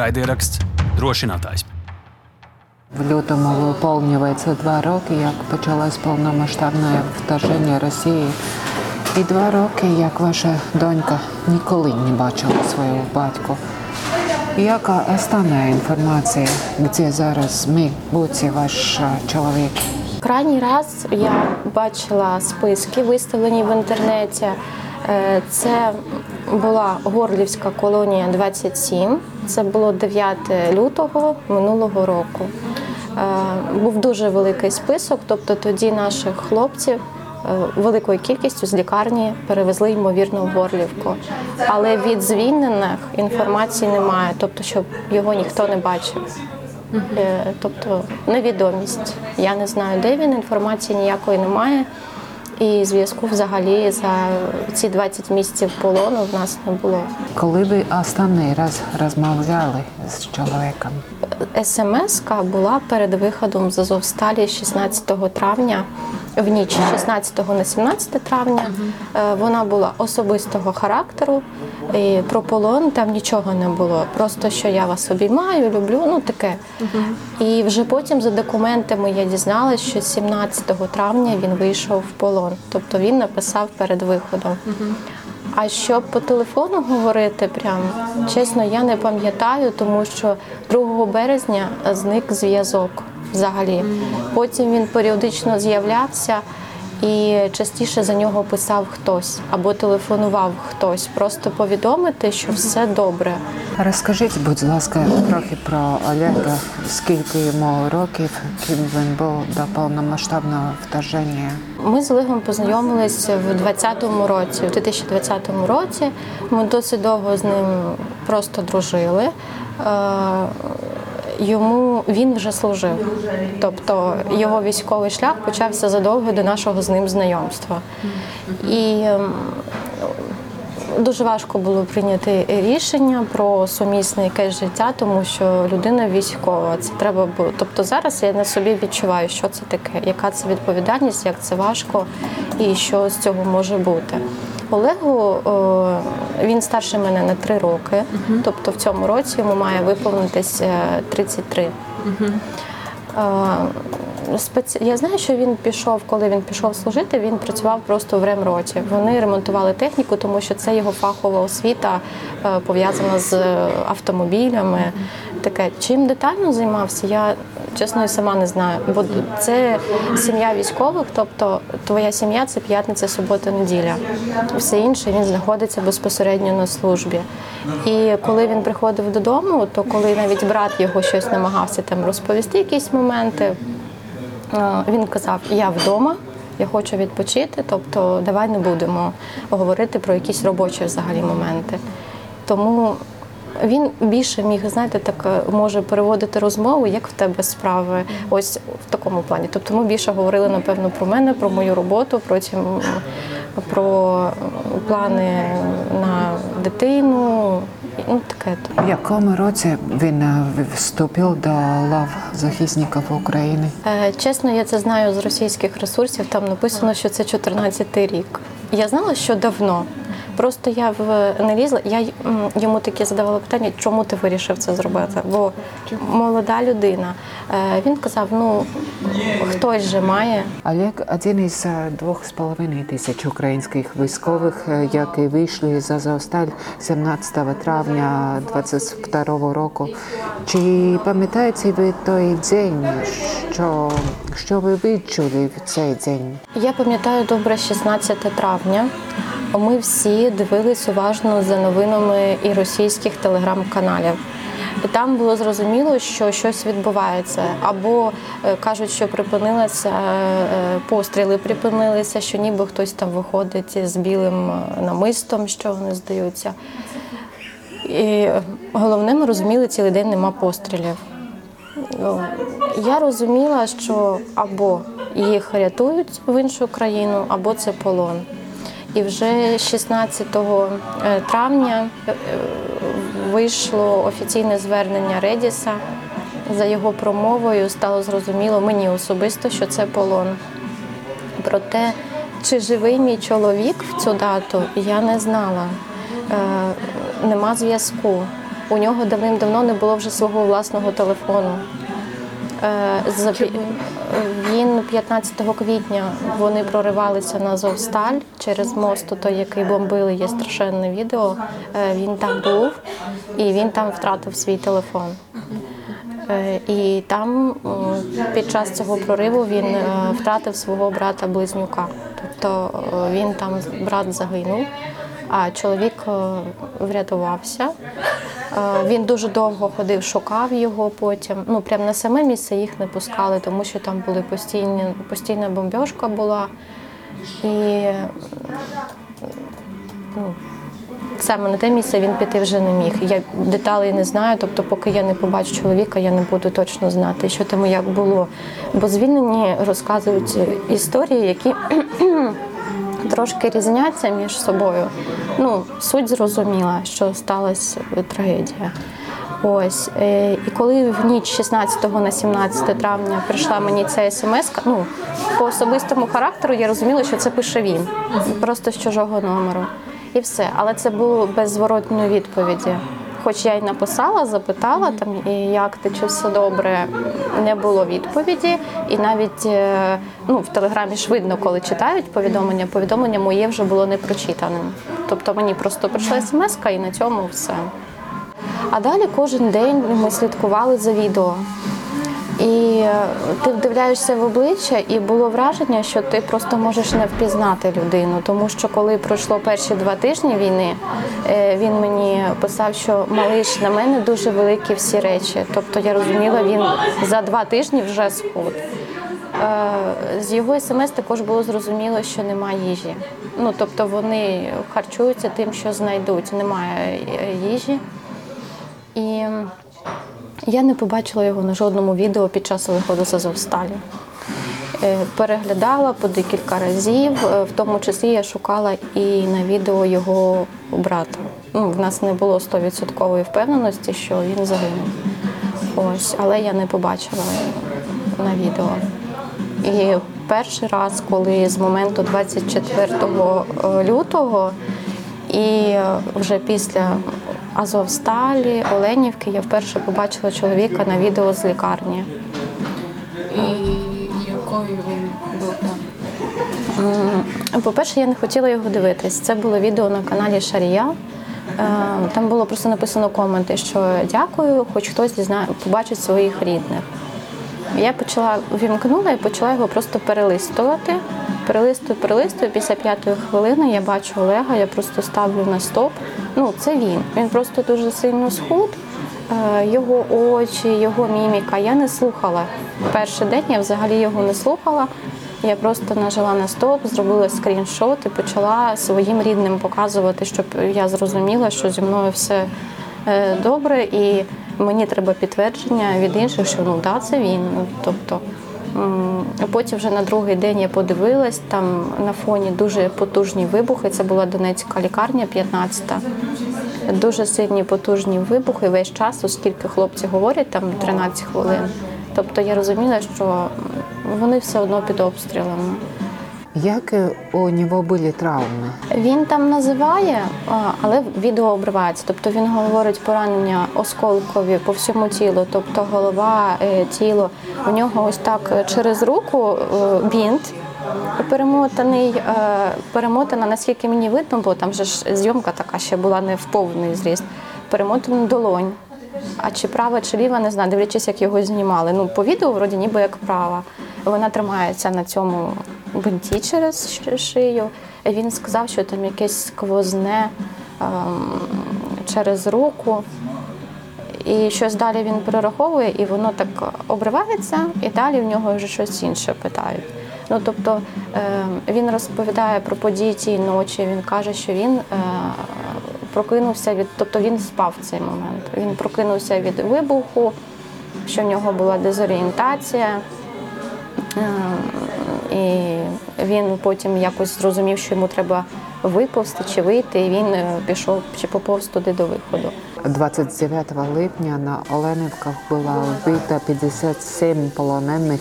Raidieraksts drošinātājs. В лютому виповнюється два роки, як почалось повномасштабне вторження Росії. І два роки, як ваша донька ніколи не бачила свого батька. Яка остання інформація, де зараз ми, будь ваш чоловік? Крайній раз я бачила списки, виставлені в інтернеті. Е, Це була Горлівська колонія 27. Це було 9 лютого минулого року. Е, Був дуже великий список, тобто тоді наших хлопців е, великою кількістю з лікарні перевезли ймовірно в Горлівку. Але від звільнених інформації немає, тобто щоб його ніхто не бачив. Е, Тобто невідомість. Я не знаю, де він, інформації ніякої немає. І зв'язку взагалі за ці 20 місяців полону в нас не було. Коли ви останній раз розмовляли з чоловіком? СМС-ка була перед виходом з Азовсталі 16 травня в ніч 16 на 17 травня. Е, Вона була особистого характеру. І про полон там нічого не було. Просто що я вас обіймаю, люблю, ну таке. І вже потім за документами я дізналась, що 17 травня він вийшов в полон. Тобто він написав перед виходом. А щоб по телефону говорити, прям чесно, я не пам'ятаю, тому що 2 березня зник зв'язок взагалі. Потім він періодично з'являвся і частіше за нього писав хтось або телефонував хтось, просто повідомити, що все добре. Розкажіть, будь ласка, трохи про Олега, скільки йому років, ким він був до повномасштабного вторження. Ми з Олегом познайомилися в 2020 році, в 2020 році. Ми досить довго з ним просто дружили. Йому він вже служив, тобто його військовий шлях почався задовго до нашого з ним знайомства. І ем, дуже важко було прийняти рішення про сумісне якесь життя, тому що людина військова. Це треба було. Тобто зараз я на собі відчуваю, що це таке, яка це відповідальність, як це важко і що з цього може бути. Олегу він старше мене на три роки, тобто в цьому році йому має виповнитись е, 33. Е, спеці- Я знаю, що він пішов, коли він пішов служити, він працював просто в ремроті. Вони ремонтували техніку, тому що це його фахова освіта е, пов'язана з е, автомобілями. Таке чим детально займався, я чесно і сама не знаю. Бо це сім'я військових, тобто твоя сім'я це п'ятниця, субота, неділя. Все інше він знаходиться безпосередньо на службі. І коли він приходив додому, то коли навіть брат його щось намагався там розповісти, якісь моменти, Е, Він казав: Я вдома, я хочу відпочити, тобто давай не будемо говорити про якісь робочі взагалі моменти. Тому він більше міг, знаєте, так е, може переводити розмову, як в тебе справи, ось в такому плані. Тобто ми більше говорили, напевно, про мене, про мою роботу, потім про плани на дитину. Ну, таке. В якому році він е, вступив до лав захисників України? Е, Чесно, я це знаю з російських ресурсів. Там написано, що це 14-й рік. Я знала, що давно. Просто я в не лізла. Я йому таке задавала питання, чому ти вирішив це зробити? Бо молода людина. Е, Він казав: ну хтось же має. Олег один із е, двох з половиною тисяч українських військових, е, які вийшли з Азовсталь 17 травня 22 року. Чи пам'ятаєте ви той день, що, що ви відчули в цей день? Я пам'ятаю добре 16 травня. Ми всі дивились уважно за новинами і російських телеграм-каналів. Там було зрозуміло, що щось відбувається. Або е, кажуть, що припинилися е, постріли, припинилися, що ніби хтось там виходить з білим е, намистом, що вони здаються. І головне, ми розуміли, цілий день нема пострілів. Ну, Я розуміла, що або їх рятують в іншу країну, або це полон. І вже 16 е, травня е, вийшло офіційне звернення Редіса. За його промовою стало зрозуміло мені особисто, що це полон. Проте, чи живий мій чоловік в цю дату, я не знала. Е, нема зв'язку. У нього давним-давно не було вже свого власного телефону. Е, Він 15 квітня вони проривалися на Азовсталь через мост, той, який бомбили, є страшенне відео. Е, Він там був і він там втратив свій телефон. Е, І там під час цього прориву він втратив свого брата-близнюка. Тобто він там брат загинув, а чоловік врятувався. Е, Він дуже довго ходив, шукав його потім. Ну, прямо на саме місце їх не пускали, тому що там були постійні, постійна бомбьошка була. І ну, саме на те місце він піти вже не міг. Я деталей не знаю, тобто, поки я не побачу чоловіка, я не буду точно знати, що там як було. Бо звільнені розказують історії, які трошки різняться між собою. Ну, суть зрозуміла, що сталася трагедія. Ось е, і коли в ніч 16 на 17 травня прийшла мені ця смс, ну по особистому характеру я розуміла, що це пише він, просто з чужого номеру. І все. Але це було без зворотної відповіді. Хоч я й написала, запитала там, і як ти чи все добре, не було відповіді. І навіть е, ну, в телеграмі ж видно, коли читають повідомлення, повідомлення моє вже було не прочитаним. Тобто мені просто прийшла смс і на цьому все. А далі кожен день ми слідкували за відео. І е, ти вдивляєшся в обличчя, і було враження, що ти просто можеш не впізнати людину. Тому що коли пройшло перші два тижні війни, е, він мені писав, що малиш на мене дуже великі всі речі. Тобто я розуміла, він за два тижні вже схуд. Е, З його смс також було зрозуміло, що немає їжі. Ну тобто вони харчуються тим, що знайдуть. Немає їжі. І я не побачила його на жодному відео під час виходу з Азовсталі. Е, Переглядала по декілька разів, е, в тому числі я шукала і на відео його брата. Ну, в нас не було 100% впевненості, що він загинув. Ось, але я не побачила на відео. І перший раз, коли з моменту 24 лютого і вже після Азовсталі, Оленівки, я вперше побачила чоловіка на відео з лікарні. І якою він був там? По-перше, я не хотіла його дивитись. Це було відео на каналі Шарія. Е, Там було просто написано коменти, що дякую, хоч хтось дізнає, побачить своїх рідних. Я почала вімкнула і почала його просто перелистувати. Перелистую, перелистую. Після п'ятої хвилини я бачу Олега, я просто ставлю на стоп. Ну, це він. Він просто дуже сильно схуд. Е, Його очі, його міміка. Я не слухала. Перший день я взагалі його не слухала. Я просто нажала на стоп, зробила скріншот і почала своїм рідним показувати, щоб я зрозуміла, що зі мною все е, добре, і мені треба підтвердження від інших, що ну да, це він. Ну, тобто, потім вже на другий день я подивилась, там на фоні дуже потужні вибухи. Це була Донецька лікарня, 15-та. Дуже сильні потужні вибухи весь час, оскільки хлопці говорять там 13 хвилин. Тобто я розуміла, що вони все одно під обстрілами. Які у нього були травми? Він там називає, але відео обривається. Тобто він говорить поранення осколкові по всьому тілу, тобто голова, е, тіло. У нього ось так е, через руку е, бінт перемотаний, е, перемотана, наскільки мені видно, бо там же ж зйомка така ще була не в повний зріст. Перемотана долонь. А чи права, чи ліва, не знаю, дивлячись, як його знімали. Ну, по відео, вроді, ніби як права. Вона тримається на цьому бинті через шию. Він сказав, що там якесь сквозне ем, через руку. І щось далі він перераховує, і воно так обривається, і далі в нього вже щось інше питають. Ну тобто е, він розповідає про події тієї ночі. Він каже, що він е, прокинувся від, тобто він спав в цей момент. Він прокинувся від вибуху, що в нього була дезорієнтація. І він потім якось зрозумів, що йому треба виповзти чи вийти, і він е, пішов чи поповз туди до виходу. 29 липня на Оленівках була вбита 57 полонених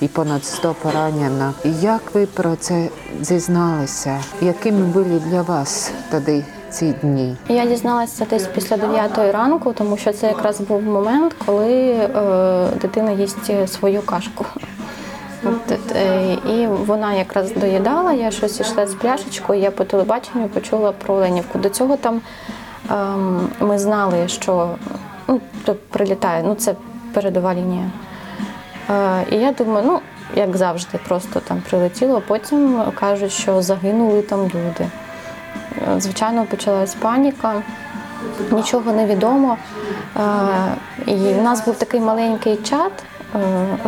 і понад 100 поранено. Як ви про це зізналися? Якими були для вас тоді ці дні? Я дізналася десь після 9 ранку, тому що це якраз був момент, коли е, дитина їсть свою кашку. От, І вона якраз доїдала, я щось йшла з пляшечкою, я по телебаченню почула про Оленівку. До цього там ем, ми знали, що ну, то прилітає, ну це передова лінія. Е, і я думаю, ну, як завжди, просто там прилетіло, потім кажуть, що загинули там люди. Е, Звичайно, почалась паніка, нічого не відомо. Е, І в нас був такий маленький чат е,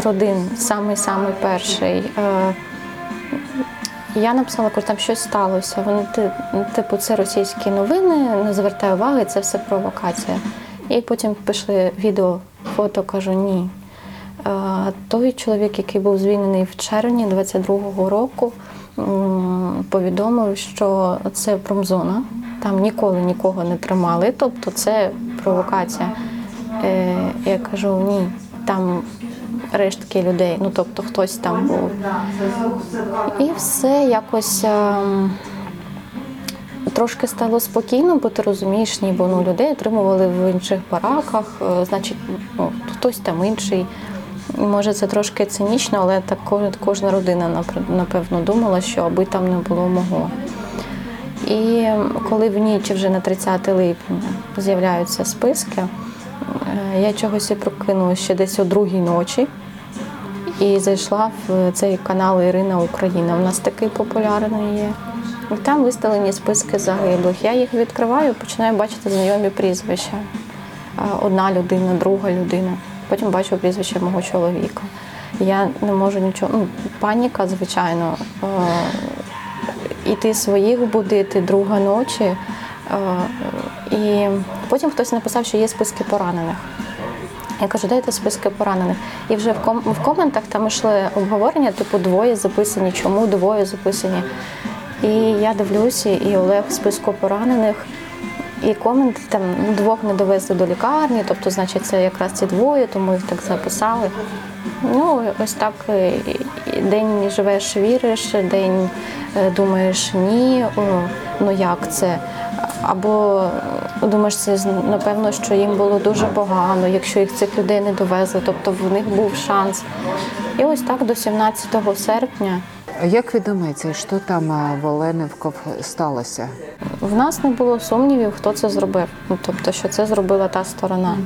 родин, самий-самий перший. Е, Я написала, кажу, там щось сталося. Вони ти- типу, це російські новини, не звертай уваги, це все провокація. І потім пішли відео, фото, кажу, ні. Е, Той чоловік, який був звільнений в червні 22-го року, повідомив, що це промзона. Там ніколи нікого не тримали, тобто це провокація. Е, Я кажу, ні, там рештки людей, ну тобто хтось там був. І все якось. ем, Трошки стало спокійно, бо ти розумієш, ніби ну, людей отримували в інших бараках, е, значить, ну, хтось там інший. Може, це трошки цинічно, але так кожна, родина напевно думала, що аби там не було мого. І коли в ніч вже на 30 липня з'являються списки, я чогось і прокинулася ще десь о другій ночі і зайшла в цей канал Ірина Україна. У нас такий популярний є. І там виставлені списки загиблих. Я їх відкриваю, починаю бачити знайомі прізвища. Одна людина, друга людина. Потім бачу прізвище мого чоловіка. Я не можу нічого. Ну, паніка, звичайно. Е, Іти своїх будити друга ночі. Е, І потім хтось написав, що є списки поранених. Я кажу, дайте списки поранених. І вже в, ком- в коментах там йшли обговорення, типу двоє записані, чому двоє записані. І я дивлюся, і Олег в списку поранених, і коменти там ну, двох не довезли до лікарні, тобто, значить, це якраз ці двоє, тому їх так записали. Ну, ось так е, день живеш, віриш, день е, думаєш ні, ну як це. Або е, думаєш, це напевно, що їм було дуже погано, якщо їх цих людей не довезли, тобто в них був шанс. І ось так до 17 серпня Як відометься, що там а, в Оленівков сталося? В нас не було сумнівів, хто це зробив. Ну, тобто, що це зробила та сторона.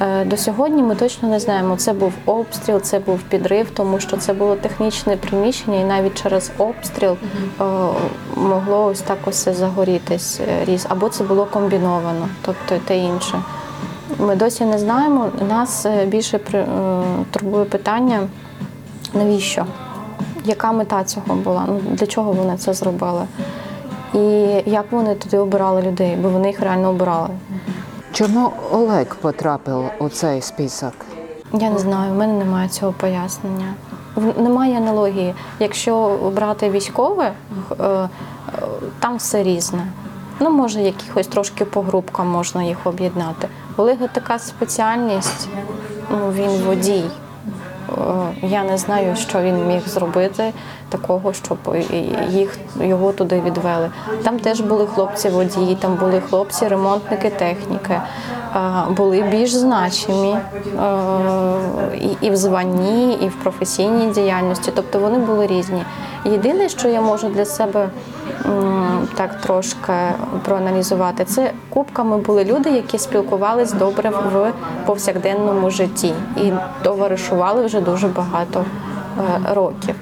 Е, До сьогодні ми точно не знаємо, це був обстріл, це був підрив, тому що це було технічне приміщення, і навіть через обстріл е, могло ось так ось все загорітись е, різ. Або це було комбіновано, тобто те інше. Ми досі не знаємо. Нас більше турбує питання, навіщо? Яка мета цього була? Ну, для чого вони це зробили? І як вони туди обирали людей, бо вони їх реально обирали. Чому Олег потрапив у цей список? Я не знаю, в мене немає цього пояснення. Немає аналогії. Якщо брати військове, е, там все різне. Ну, може, якихось трошки по групкам можна їх об'єднати. Олега така спеціальність, ну, він водій. Е, Я не знаю, що він міг зробити такого, щоб їх його туди відвели. Там теж були хлопці водії, там були хлопці, ремонтники техніки, були більш значимі е, і- і в званні, і в професійній діяльності. Тобто вони були різні. Єдине, що я можу для себе так трошки проаналізувати, це кубками були люди, які спілкувались добре в повсякденному житті і товаришували вже дуже багато е, років.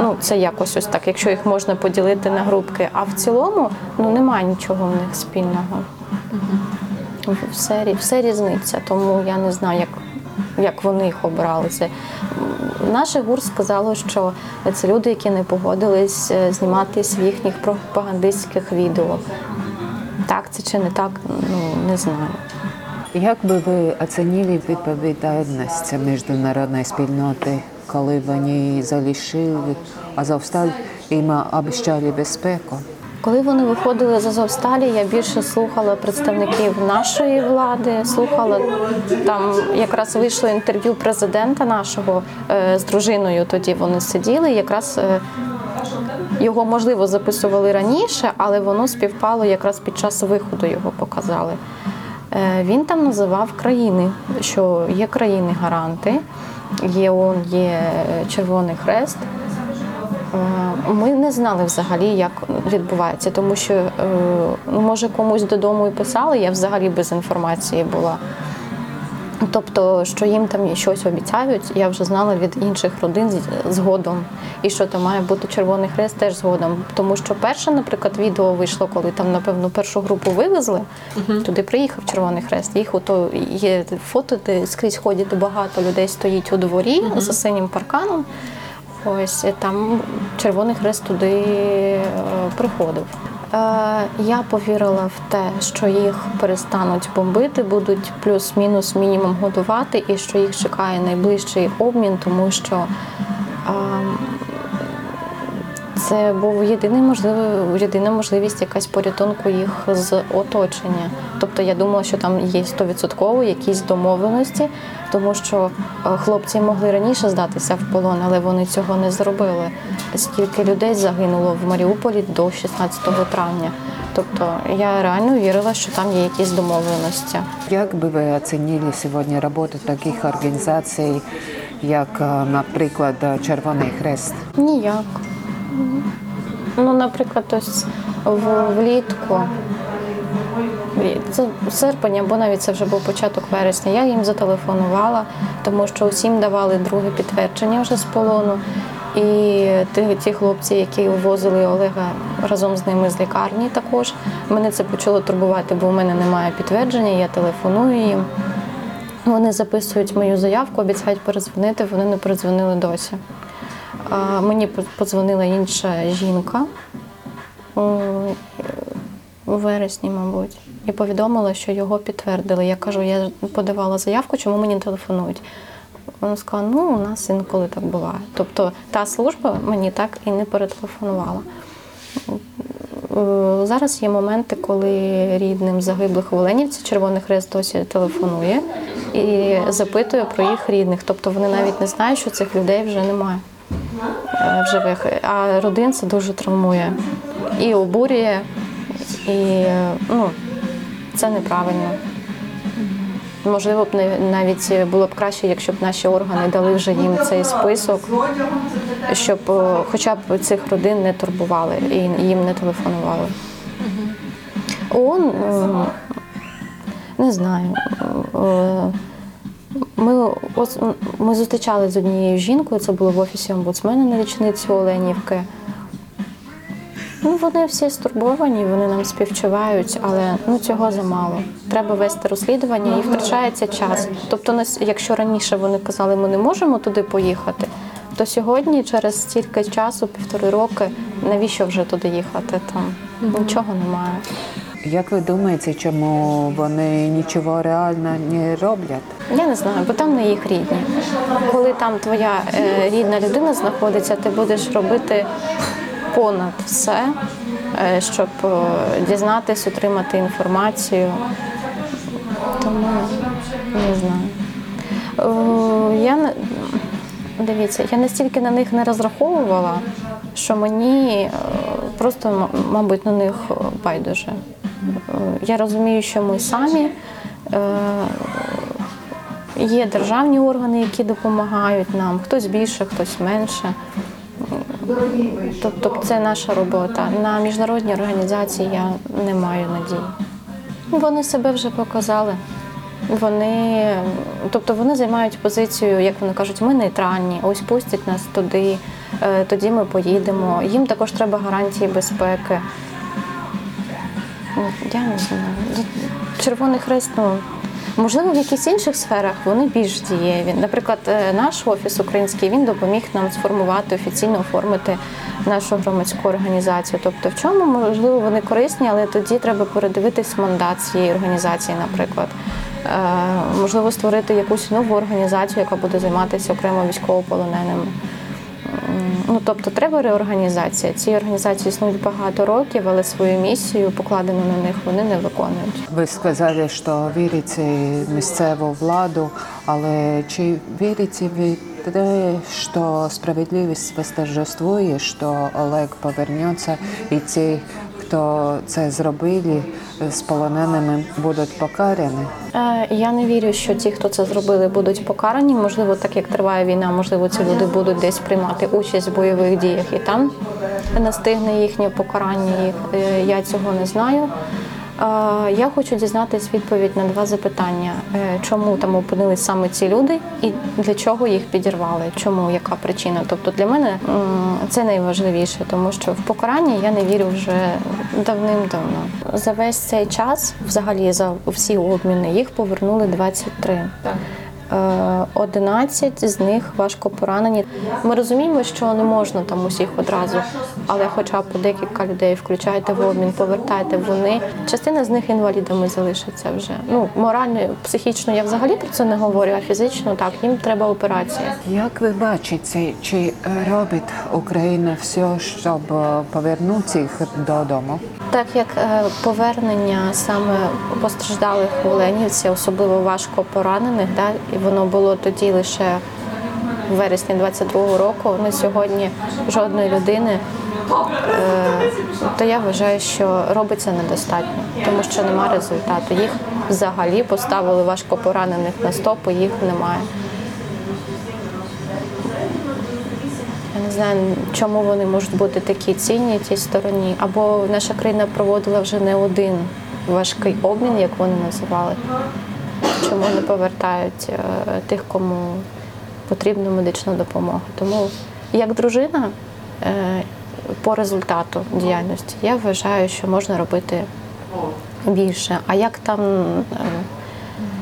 Ну, це якось ось так, якщо їх можна поділити на групки. А в цілому ну немає нічого в них спільного. Все, все різниця, тому я не знаю, як, як вони їх обрали. Це наше ГУР сказало, що це люди, які не погодились е, зніматись в їхніх пропагандистських відео. Так це чи не так, ну не знаю. Як би ви оцінили відповідальність міжнародної спільноти, коли вони залишили Азовсталь їм обіцяли безпеку? Коли вони виходили з Азовсталі, я більше слухала представників нашої влади, слухала там якраз вийшло інтерв'ю президента нашого е, з дружиною. Тоді вони сиділи. Якраз е, Його можливо записували раніше, але воно співпало якраз під час виходу. Його показали. Е, Він там називав країни, що є країни-гаранти, є ООН, є Червоний Хрест. Е, Ми не знали взагалі, як відбувається, тому що е, ну, може комусь додому і писали, я взагалі без інформації була. Тобто, що їм там щось обіцяють, я вже знала від інших родин згодом. І що там має бути Червоний Хрест теж згодом. Тому що перше, наприклад, відео вийшло, коли там, напевно, першу групу вивезли, туди приїхав Червоний Хрест. Їх ото є фото, де скрізь ходять багато людей стоїть у дворі за синім парканом. Ось і там Червоний Хрест туди е, приходив. Е, я повірила в те, що їх перестануть бомбити, будуть плюс-мінус мінімум годувати, і що їх чекає найближчий обмін, тому що е, це був єдиний можливий, єдина можливість якась порятунку їх з оточення. Тобто я думала, що там є стовідсотково якісь домовленості, тому що е, хлопці могли раніше здатися в полон, але вони цього не зробили. Скільки людей загинуло в Маріуполі до 16 травня. Тобто я реально вірила, що там є якісь домовленості. Як би ви оцінили сьогодні роботу таких організацій, як, е, наприклад, Червоний Хрест? Ніяк. Ну, наприклад, ось влітку, це серпень, або навіть це вже був початок вересня, я їм зателефонувала, тому що усім давали друге підтвердження вже з полону. І ті, хлопці, які вивозили Олега разом з ними з лікарні, також мене це почало турбувати, бо в мене немає підтвердження, я телефоную їм. Вони записують мою заявку, обіцяють перезвонити, вони не передзвонили досі. Мені подзвонила інша жінка у вересні, мабуть, і повідомила, що його підтвердили. Я кажу, я подавала заявку, чому мені телефонують. Вона сказала, ну у нас інколи так буває. Тобто та служба мені так і не перетелефонувала. Е, Зараз є моменти, коли рідним загиблих Оленівці Червоний Хрест досі телефонує і запитує про їх рідних. Тобто вони навіть не знають, що цих людей вже немає в живих. А родин це дуже травмує і обурює, і е, ну, це неправильно. Можливо, б навіть було б краще, якщо б наші органи дали вже їм цей список, щоб е, хоча б цих родин не турбували і їм не телефонували. ООН, не знаю. Ми, ось, ми зустрічалися з однією жінкою, це було в офісі омбудсмена на річницю Оленівки. Ну, вони всі стурбовані, вони нам співчувають, але ну цього замало. Треба вести розслідування і втрачається час. Тобто, якщо раніше вони казали, ми не можемо туди поїхати, то сьогодні, через стільки часу, півтори роки, навіщо вже туди їхати? Там нічого немає. Як ви думаєте, чому вони нічого реально не роблять? Я не знаю, бо там не їх рідні. Коли там твоя е, рідна людина знаходиться, ти будеш робити понад все, е, щоб е, дізнатись, отримати інформацію. Тому не знаю. Е, я дивіться, я настільки на них не розраховувала, що мені е, просто, мабуть, на них е, байдуже. Я розумію, що ми самі. е, Є державні органи, які допомагають нам, хтось більше, хтось менше. Тобто це наша робота. На міжнародні організації я не маю надії. Вони себе вже показали. Вони, тобто вони займають позицію, як вони кажуть, ми нейтральні, ось пустять нас туди, е, тоді ми поїдемо. Їм також треба гарантії безпеки. Я не знаю. Червоний хрест, ну можливо, в якихось інших сферах вони більш дієві. Наприклад, е, наш офіс український він допоміг нам сформувати офіційно оформити нашу громадську організацію. Тобто, в чому можливо вони корисні, але тоді треба передивитись мандат цієї організації, наприклад. Е, Можливо, створити якусь нову організацію, яка буде займатися окремо військовополоненими. Ну, тобто треба реорганізація. Ці організації існують багато років, але свою місію, покладену на них, вони не виконують. Ви сказали, що вірите в місцеву владу, але чи вірите ви те, що справедливість восторжествує, що Олег повернеться і ті, хто це зробили, з полоненими будуть покарані? Е, Я не вірю, що ті, хто це зробили, будуть покарані. Можливо, так як триває війна, можливо, ці люди будуть десь приймати участь в бойових діях і там настигне їхнє покарання. Е, я цього не знаю. Я хочу дізнатись відповідь на два запитання: Е, чому там опинились саме ці люди, і для чого їх підірвали? Чому яка причина? Тобто для мене це найважливіше, тому що в покарання я не вірю вже давним-давно. За весь цей час, взагалі, за всі обміни, їх повернули 23. Е, 11 з них важко поранені. Ми розуміємо, що не можна там усіх одразу, але хоча б по декілька людей включайте в обмін, повертайте вони. Частина з них інвалідами залишиться вже. Ну морально, психічно я взагалі про це не говорю, а фізично так їм треба операція. Як ви бачите, чи е, робить Україна все, щоб повернути їх додому? Так як е, повернення саме постраждалих в Оленівці, особливо важко поранених, да, і воно було тоді лише в вересні 22-го року, на сьогодні жодної людини, е, то я вважаю, що робиться недостатньо, тому що немає результату. Їх взагалі поставили важко поранених на стоп, і їх немає. Не знаю, чому вони можуть бути такі цінні тій стороні. Або наша країна проводила вже не один важкий обмін, як вони називали. Чому не повертають е, тих, кому потрібна медична допомога. Тому як дружина е, по результату діяльності я вважаю, що можна робити більше. А як там е,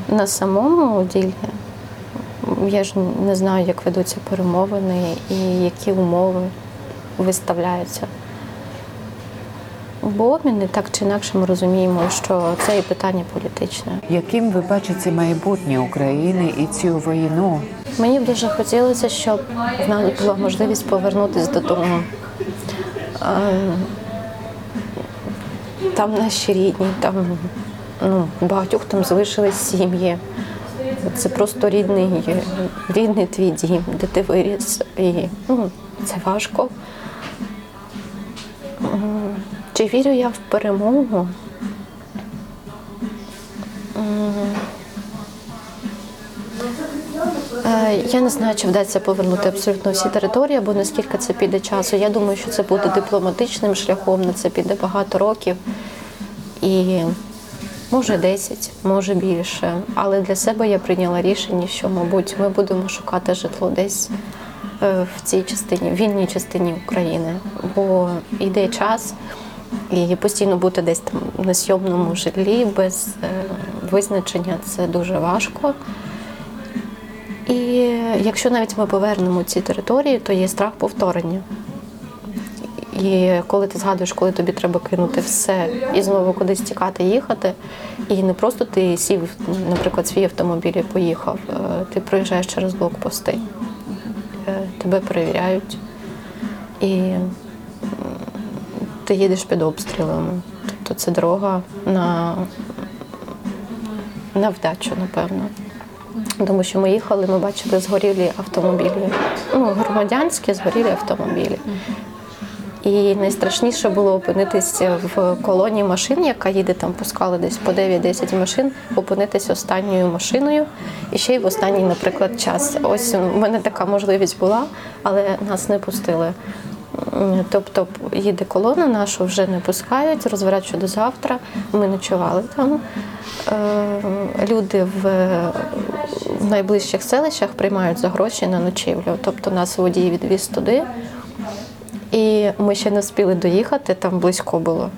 на самому ділі? Я ж не знаю, як ведуться перемовини і які умови виставляються. Бо обміни так чи інакше ми розуміємо, що це і питання політичне. Яким ви бачите майбутнє України і цю війну? Мені б дуже хотілося, щоб в нас була можливість повернутися додому. Там наші рідні, там ну, багатьох там залишились сім'ї. Це просто рідний, рідний твій дім, де ти виріс. І ну, це важко. Чи вірю я в перемогу? Е, Я не знаю, чи вдасться повернути абсолютно всі території, або наскільки це піде часу. Я думаю, що це буде дипломатичним шляхом, на це піде багато років. І може 10, може більше. Але для себе я прийняла рішення, що, мабуть, ми будемо шукати житло десь е, в цій частині, в вільній частині України. Бо йде час, і постійно бути десь там на сйомному житлі без е, визначення це дуже важко. І якщо навіть ми повернемо ці території, то є страх повторення. І коли ти згадуєш, коли тобі треба кинути все і знову кудись тікати, їхати, і не просто ти сів, наприклад, свій автомобіль і поїхав, е, ти проїжджаєш через блокпости, Е, тебе перевіряють, і ти їдеш під обстрілами. Тобто це дорога на, на вдачу, напевно. Тому що ми їхали, ми бачили згорілі автомобілі. Ну, громадянські згорілі автомобілі. І найстрашніше було опинитися в колоні машин, яка їде там, пускали десь по 9-10 машин, опинитися останньою машиною і ще й в останній, наприклад, час. Ось у мене така можливість була, але нас не пустили. Тобто їде колона, нашу вже не пускають, розворачують до завтра. Ми ночували там. Е, Люди в, в найближчих селищах приймають за гроші на ночівлю. Тобто нас водій відвіз туди. І ми ще не встигли доїхати, там близько було.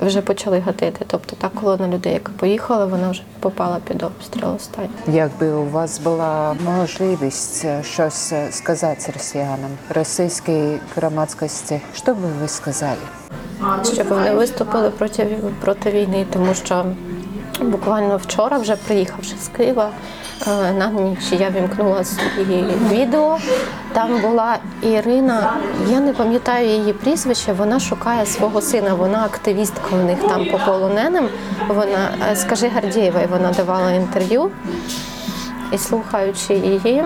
Вже почали гатити. Тобто та колона людей, яка поїхала, вона вже попала під обстріл останній. Якби у вас була можливість щось сказати росіянам, російській громадськості, що би ви сказали? щоб вони виступили проти, проти війни, тому що буквально вчора, вже приїхавши з Києва, на ніч я вімкнула свої відео. Там була Ірина, я не пам'ятаю її прізвище, вона шукає свого сина, вона активістка у них там по полоненим. Вона е, скажи Гардієва, вона давала інтерв'ю. І слухаючи її,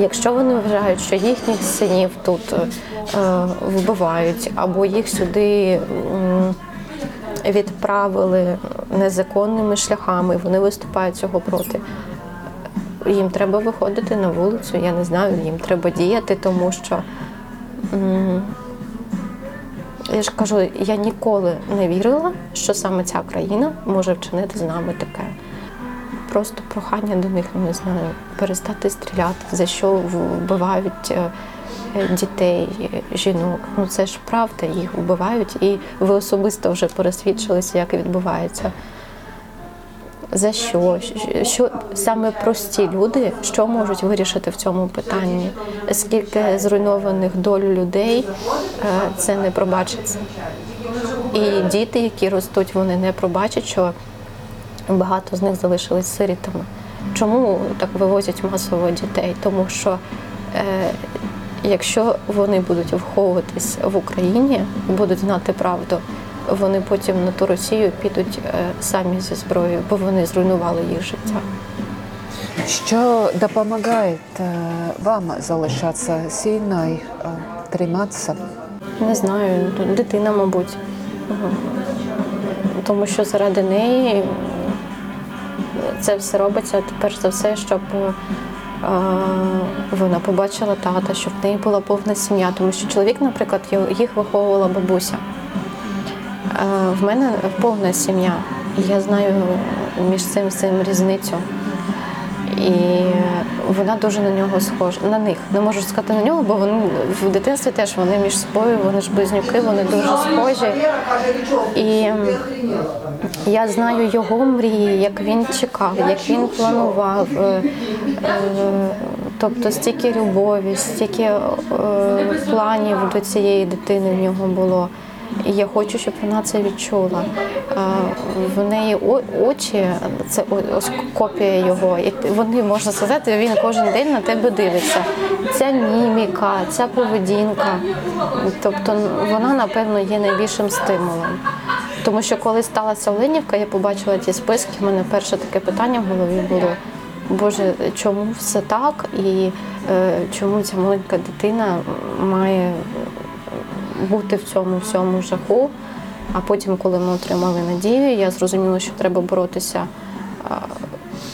Якщо вони вважають, що їхніх синів тут е, вбивають, або їх сюди відправили незаконними шляхами, вони виступають цього проти. Їм треба виходити на вулицю, я не знаю, їм треба діяти, тому що я ж кажу, я ніколи не вірила, що саме ця країна може вчинити з нами таке. Просто прохання до них, не знаю, перестати стріляти, за що вбивають е, дітей, е, жінок. Ну це ж правда, їх вбивають, і ви особисто вже пересвідчилися, як відбувається. За що? Що саме прості люди, що можуть вирішити в цьому питанні? Скільки зруйнованих доль людей е, це не пробачиться. І діти, які ростуть, вони не пробачать, що багато з них залишились сирітами. Чому так вивозять масово дітей? Тому що е, якщо вони будуть виховуватись в Україні, будуть знати правду, вони потім на ту Росію підуть е, самі зі зброєю, бо вони зруйнували їх життя. Що допомагає е, вам залишатися сильною, е, триматися? Не знаю, дитина, мабуть. Тому що заради неї це все робиться перш за все, щоб вона побачила тата, щоб в неї була повна сім'я. Тому що чоловік, наприклад, їх виховувала бабуся. Е, В мене повна сім'я. І я знаю між цим цим різницю. І вона дуже на нього схожа. На них не можу сказати на нього, бо вони в дитинстві теж вони між собою, вони ж близнюки, вони дуже схожі. І я знаю його мрії, як він чекав, як він планував. Е, е, Тобто стільки любові, стільки е, планів до цієї дитини в нього було. І я хочу, щоб вона це відчула. В неї очі, це ось копія його. І вони можна сказати, він кожен день на тебе дивиться. Ця міміка, ця поведінка. Тобто вона, напевно, є найбільшим стимулом. Тому що коли сталася Оленівка, я побачила ті списки. У мене перше таке питання в голові було. Боже, чому все так? І е, чому ця маленька дитина має бути в цьому всьому жаху. А потім, коли ми отримали надію, я зрозуміла, що треба боротися.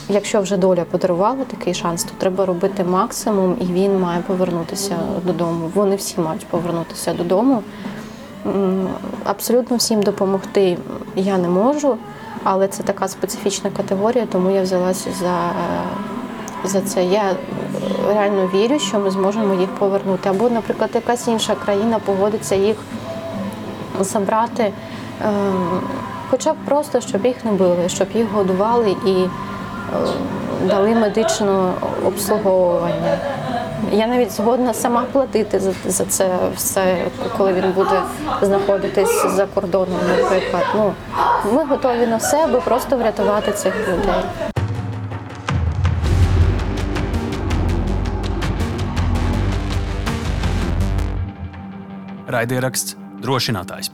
Якщо вже доля подарувала такий шанс, то треба робити максимум, і він має повернутися додому. Вони всі мають повернутися додому. Абсолютно всім допомогти я не можу, але це така специфічна категорія, тому я взялася за, за це. Я реально вірю, що ми зможемо їх повернути. Або, наприклад, якась інша країна погодиться їх забрати, ем, хоча б просто, щоб їх не били, щоб їх годували і е, дали медичне обслуговування. Я навіть згодна сама платити за, це все, коли він буде знаходитись за кордоном, наприклад. Ну, ми готові на все, аби просто врятувати цих людей. Raidieraksts drošinātājs.